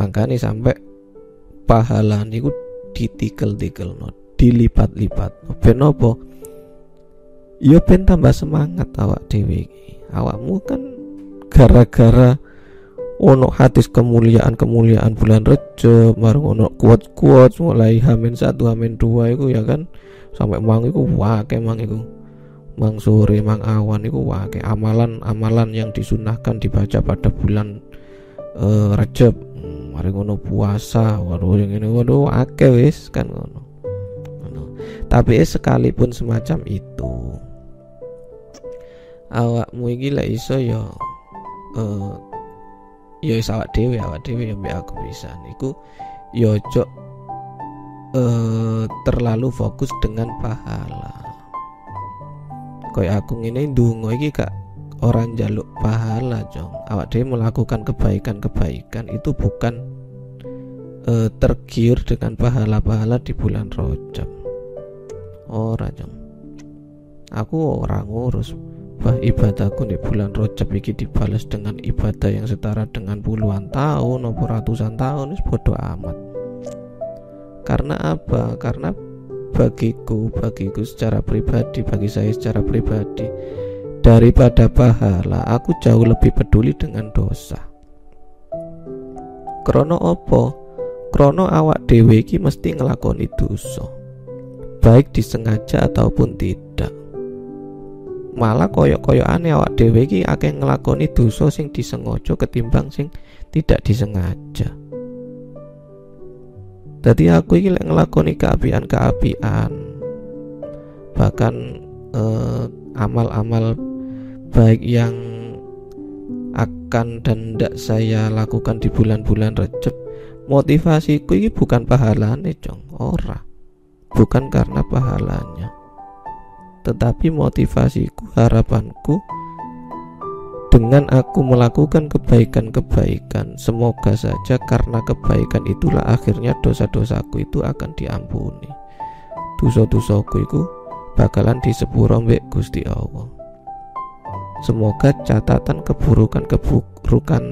makanya sampai pahala niku ditikel-tikel no, dilipat-lipat. Ben apa? Ya ben tambah semangat awak dewi awakmu kan gara-gara ono hadis kemuliaan kemuliaan bulan Rejab marung ono kuat kuat mulai hamin satu hamin dua itu ya kan. Sampai mang itu wake mang itu mang sore mang awan itu wake. Amalan amalan yang disunahkan dibaca pada bulan uh, Rejab mari ngono puasa waduh yang ini waduh ake wis kan ngono. Tapi sekalipun semacam itu awakmu iki lek iso ya uh, ya awak dhewe awak dhewe yang aku bisa. Niku ya ojo uh, terlalu fokus dengan pahala. Kayak aku ngene ndonga iki kak orang jaluk pahala jong. Awak dhewe melakukan kebaikan-kebaikan itu bukan uh, tergiur dengan pahala-pahala di bulan Rajab. Ora jong. Aku orang ngurus bah ibadahku di bulan Rajab iki dibalas dengan ibadah yang setara dengan puluhan tahun atau ratusan tahun itu bodoh amat. Karena apa? Karena bagiku bagiku secara pribadi bagi saya secara pribadi daripada pahala aku jauh lebih peduli dengan dosa. Krono opo? Krono awak dewe iki mesti ngelakoni dosa. Baik disengaja ataupun tidak. Malah koyok aneh awak dhewe iki akeh nglakoni dosa sing disengaja ketimbang sing tidak disengaja. Jadi aku iki lek nglakoni keapian-keapian bahkan eh, amal-amal baik yang akan dan tidak saya lakukan di bulan-bulan Rejab motivasiku ini bukan pahalanya cong ora bukan karena pahalanya tetapi motivasiku, harapanku dengan aku melakukan kebaikan-kebaikan, semoga saja karena kebaikan itulah akhirnya dosa-dosaku itu akan diampuni. Dosa-dosaku itu bakalan disepuro mbek Gusti Allah. Semoga catatan keburukan-keburukan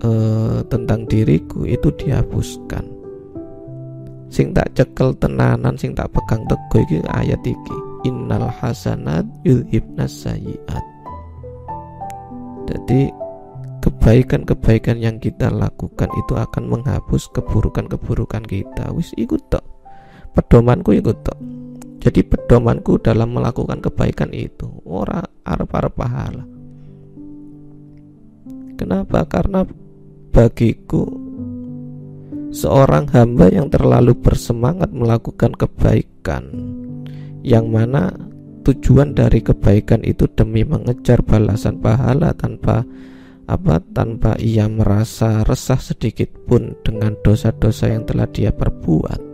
eh, tentang diriku itu dihapuskan. Sing tak cekel tenanan, sing tak pegang teguh iki ayat iki. Innal hasanat yudhibnas sayiat. Jadi kebaikan-kebaikan yang kita lakukan itu akan menghapus keburukan-keburukan kita. Wis ikut tok. Pedomanku ikut tok jadi pedomanku dalam melakukan kebaikan itu ora arep-arep pahala. Kenapa? Karena bagiku seorang hamba yang terlalu bersemangat melakukan kebaikan yang mana tujuan dari kebaikan itu demi mengejar balasan pahala tanpa apa tanpa ia merasa resah sedikit pun dengan dosa-dosa yang telah dia perbuat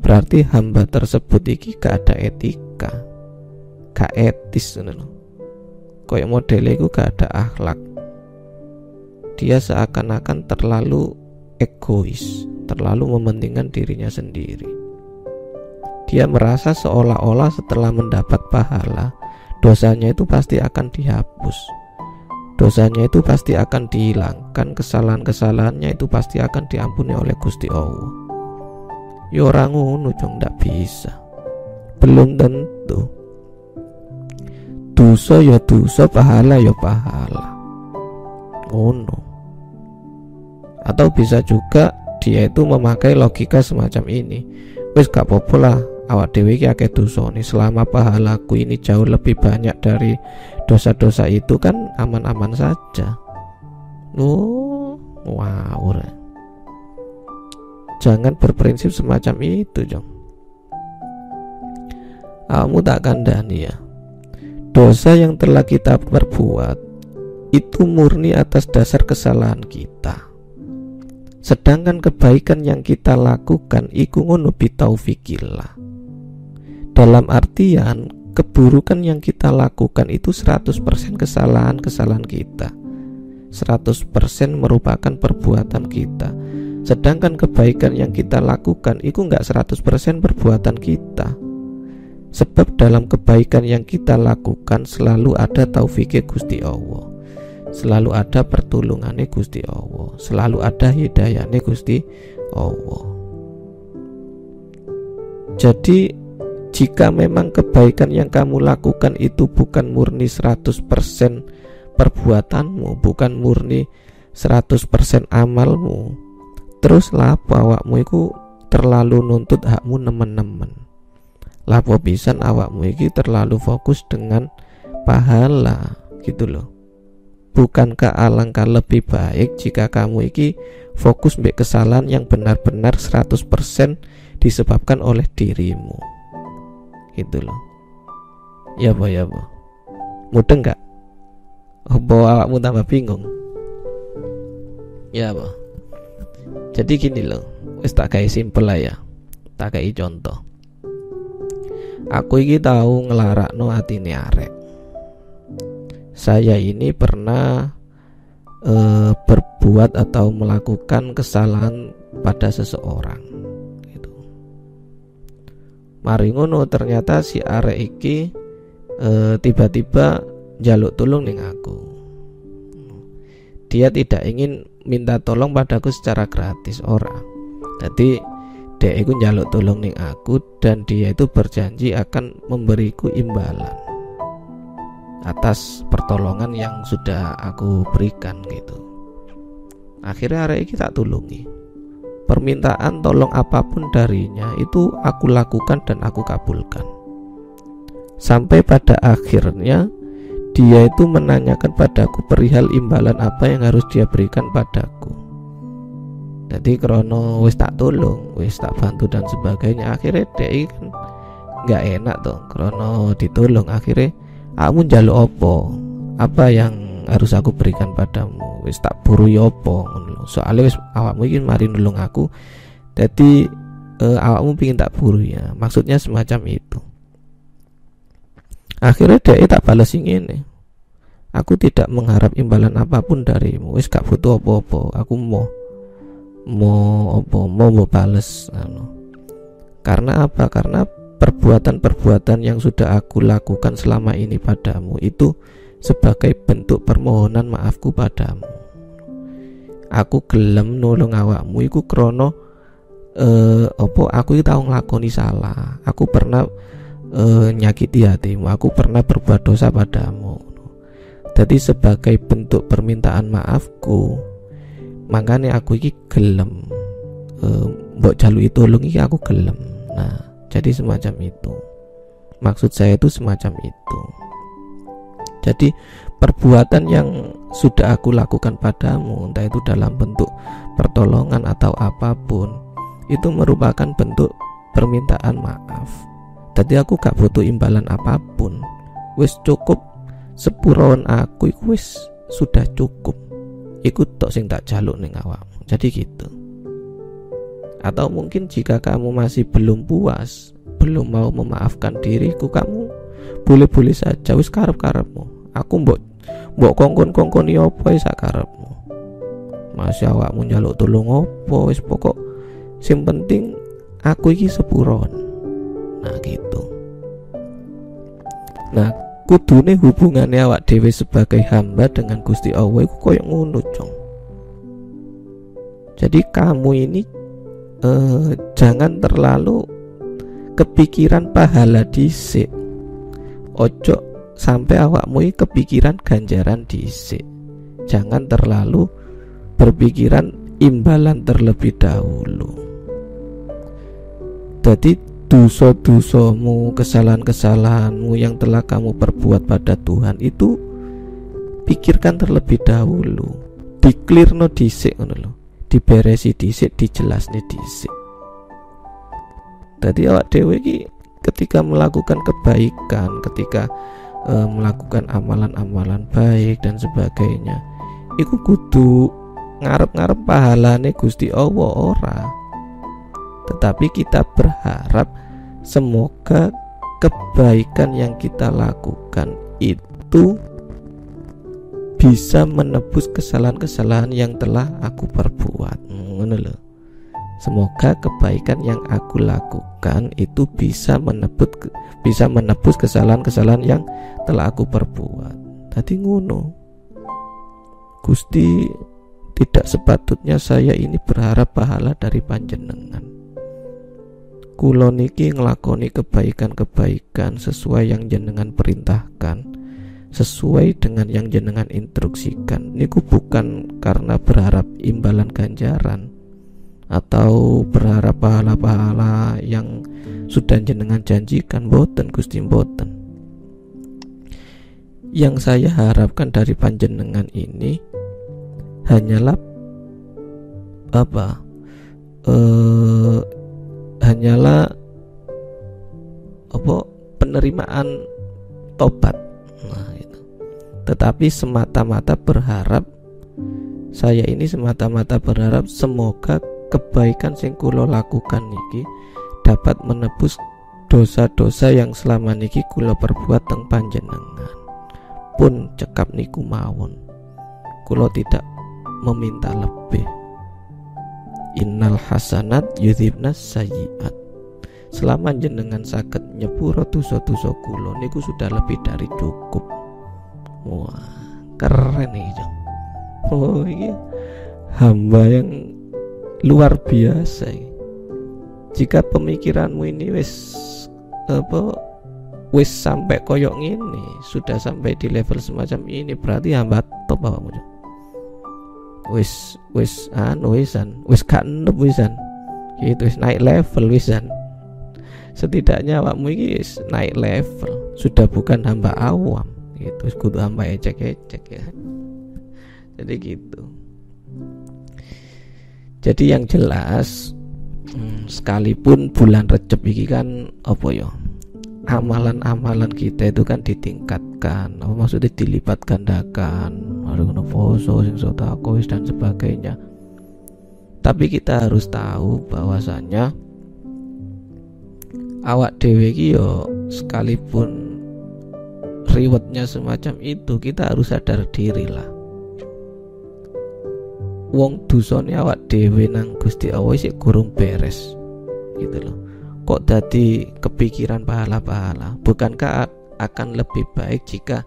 berarti hamba tersebut iki gak ada etika gak etis loh koyak modelnya itu gak ada akhlak dia seakan-akan terlalu egois terlalu mementingkan dirinya sendiri dia merasa seolah-olah setelah mendapat pahala, dosanya itu pasti akan dihapus. Dosanya itu pasti akan dihilangkan, kesalahan-kesalahannya itu pasti akan diampuni oleh Gusti Allah. Ya orang ngono jong ndak bisa. Belum tentu. Dosa ya dosa, pahala ya pahala. Ngono. Atau bisa juga dia itu memakai logika semacam ini. Wis gak apa lah awak dewi ki akeh dosa nih selama pahalaku ini jauh lebih banyak dari dosa-dosa itu kan aman-aman saja oh wow jangan berprinsip semacam itu jong. Kamu tak kandani ya. Dosa yang telah kita perbuat itu murni atas dasar kesalahan kita. Sedangkan kebaikan yang kita lakukan iku ngono bitaufikillah dalam artian keburukan yang kita lakukan itu 100% kesalahan-kesalahan kita. 100% merupakan perbuatan kita Sedangkan kebaikan yang kita lakukan itu nggak 100% perbuatan kita. Sebab dalam kebaikan yang kita lakukan selalu ada taufiknya Gusti Allah. Selalu ada pertolongannya Gusti Allah. Selalu ada hidayahnya Gusti Allah. Jadi jika memang kebaikan yang kamu lakukan itu bukan murni 100% perbuatanmu bukan murni 100% amalmu terus lapo awakmu itu terlalu nuntut hakmu nemen-nemen. Lapo pisan awakmu iki terlalu fokus dengan pahala gitu loh. Bukankah alangkah lebih baik jika kamu iki fokus mbek kesalahan yang benar-benar 100% disebabkan oleh dirimu? Gitu loh. Ya boh ya boh mudeng gak? Apa awakmu tambah bingung? Ya boh jadi gini loh wis tak kayak simple lah ya tak kayak contoh aku iki tahu ngelarak no atine arek saya ini pernah uh, berbuat atau melakukan kesalahan pada seseorang gitu. Mari ngono ternyata si arek iki uh, tiba-tiba jaluk tolong ning aku. Dia tidak ingin minta tolong padaku secara gratis orang. Jadi dia itu jaluk tolong ning aku dan dia itu berjanji akan memberiku imbalan atas pertolongan yang sudah aku berikan gitu. Akhirnya hari ini tak tulungi. Permintaan tolong apa pun darinya itu aku lakukan dan aku kabulkan. Sampai pada akhirnya dia itu menanyakan padaku perihal imbalan apa yang harus dia berikan padaku. Jadi krono wis tak tolong wis tak bantu dan sebagainya. Akhirnya dia kan nggak enak tuh krono ditolong akhirnya kamu jaluk opo apa yang harus aku berikan padamu? Wis tak buru yopo ya soalnya wis awakmu ingin mari nulung aku. Jadi uh, awakmu pingin tak buru ya. Maksudnya semacam itu akhirnya dia tak balas ini. Aku tidak mengharap imbalan apa pun darimu. Wis gak butuh opo-opo aku mau mau opo mau mau balas anu. karena apa? Karena perbuatan-perbuatan yang sudah aku lakukan selama ini padamu itu sebagai bentuk permohonan maafku padamu. Aku gelem nulung awakmu. Iku krono eh opo aku tahu nglakoni salah. Aku pernah eh, nyakiti hatimu, aku pernah berbuat dosa padamu. Jadi sebagai bentuk permintaan maafku, makanya aku iki gelem eh, mbok itu iki aku gelem. Nah, jadi semacam itu. Maksud saya itu semacam itu. Jadi perbuatan yang sudah aku lakukan padamu, entah itu dalam bentuk pertolongan atau apa pun, itu merupakan bentuk permintaan maaf. Jadi aku gak butuh imbalan apa pun. Wis cukup sepuron aku iku wis sudah cukup. Ikut tok sing tak jaluk ning awakmu. Jadi gitu. Atau mungkin jika kamu masih belum puas, belum mau memaafkan diriku, kamu boleh-boleh saja wis karep-karepmu. Aku mbok mbok kongkon-kongkoni apa wis karepmu. Masih awakmu njaluk tolong apa wis pokok sing penting aku iki sepuron. Nah gitu. Nah, kudune hubungannya awak dewi sebagai hamba dengan Gusti Allah iku koyo ngono, Cong. Jadi kamu ini eh, jangan terlalu kepikiran pahala disik ojo sampai awakmu kepikiran ganjaran disik jangan terlalu berpikiran imbalan terlebih dahulu jadi dosa-dosamu kesalahan-kesalahanmu yang telah kamu perbuat pada Tuhan itu pikirkan terlebih dahulu. Diklir no disik loh diberesi dhisik dijelasne dhisik. Tadi awak dewe ki ketika melakukan kebaikan ketika e, melakukan amalan-amalan baik dan sebagainya iku kudu ngarep-ngarep pahalane Gusti Allah ora tetapi kita berharap semoga kebaikan yang kita lakukan itu bisa menebus kesalahan-kesalahan yang telah aku perbuat. Semoga kebaikan yang aku lakukan itu bisa menebus bisa menebus kesalahan-kesalahan yang telah aku perbuat. Tadi ngono. Gusti tidak sepatutnya saya ini berharap pahala dari panjenengan Kulo niki ngelakoni kebaikan-kebaikan sesuai yang jenengan perintahkan sesuai dengan yang jenengan instruksikan. Niku bukan karena berharap imbalan ganjaran atau berharap pahala-pahala yang sudah jenengan janjikan. Boten Gusti boten yang saya harapkan dari panjenengan ini hanyalah apa? Eh, hanyalah apa penerimaan tobat. Nah itu. Tetapi semata-mata berharap saya ini semata-mata berharap semoga kebaikan sing kula lakukan niki dapat menebus dosa-dosa yang selama niki kula perbuat teng panjenengan. Pun cekap niku mawon. Kula tidak meminta lebih Innal hasanat yudhibnas sayiat Selama jenengan sakit nyepuro tuso-tuso kulo Niku sudah lebih dari cukup. Wah keren nih jong Oh iya Hamba yang luar biasa Jika pemikiranmu ini wis apa wis sampai koyok ini sudah sampai di level semacam ini berarti hamba top bapakmu wis wis anu wisan. Wis enup wisan. Gitu wis naik level wisan. Setidaknya awakmu iki wis naik level. Sudah bukan hamba awam. Gitu wis kudu hamba ecek-ecek ya. Jadi gitu. Jadi yang jelas hmm, sekalipun bulan Recep iki kan apa ya amalan-amalan kita itu kan ditingkatkan apa maksudnya dilipat gandakan ada kena poso sing sotakois dan sebagainya. Tapi kita harus tahu bahwasanya awak dewe yo sekalipun rewardnya semacam itu kita harus sadar diri lah wong dusone awak dewe nang Gusti Allah sih kurung beres gitu loh. Kok tadi kepikiran pahala-pahala? Bukankah akan lebih baik jika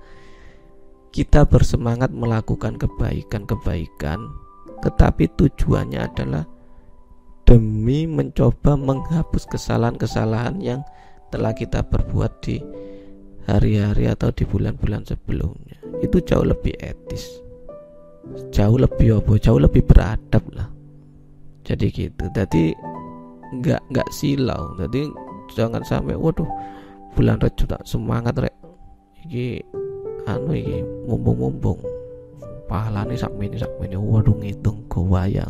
kita bersemangat melakukan kebaikan-kebaikan tetapi tujuannya adalah demi mencoba menghapus kesalahan-kesalahan yang telah kita perbuat di hari-hari atau di bulan-bulan sebelumnya. Itu jauh lebih etis. Jauh lebih apa? Jauh lebih beradab lah. Jadi gitu. Jadi nggak nggak silau. Jadi jangan sampai waduh bulan Rajab tak semangat rek anu iki mumpung-mumpung pahalane sak mini sak mini waduh ngitung gowaya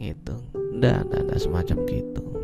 ngitung. Ndak ndak semacam gitu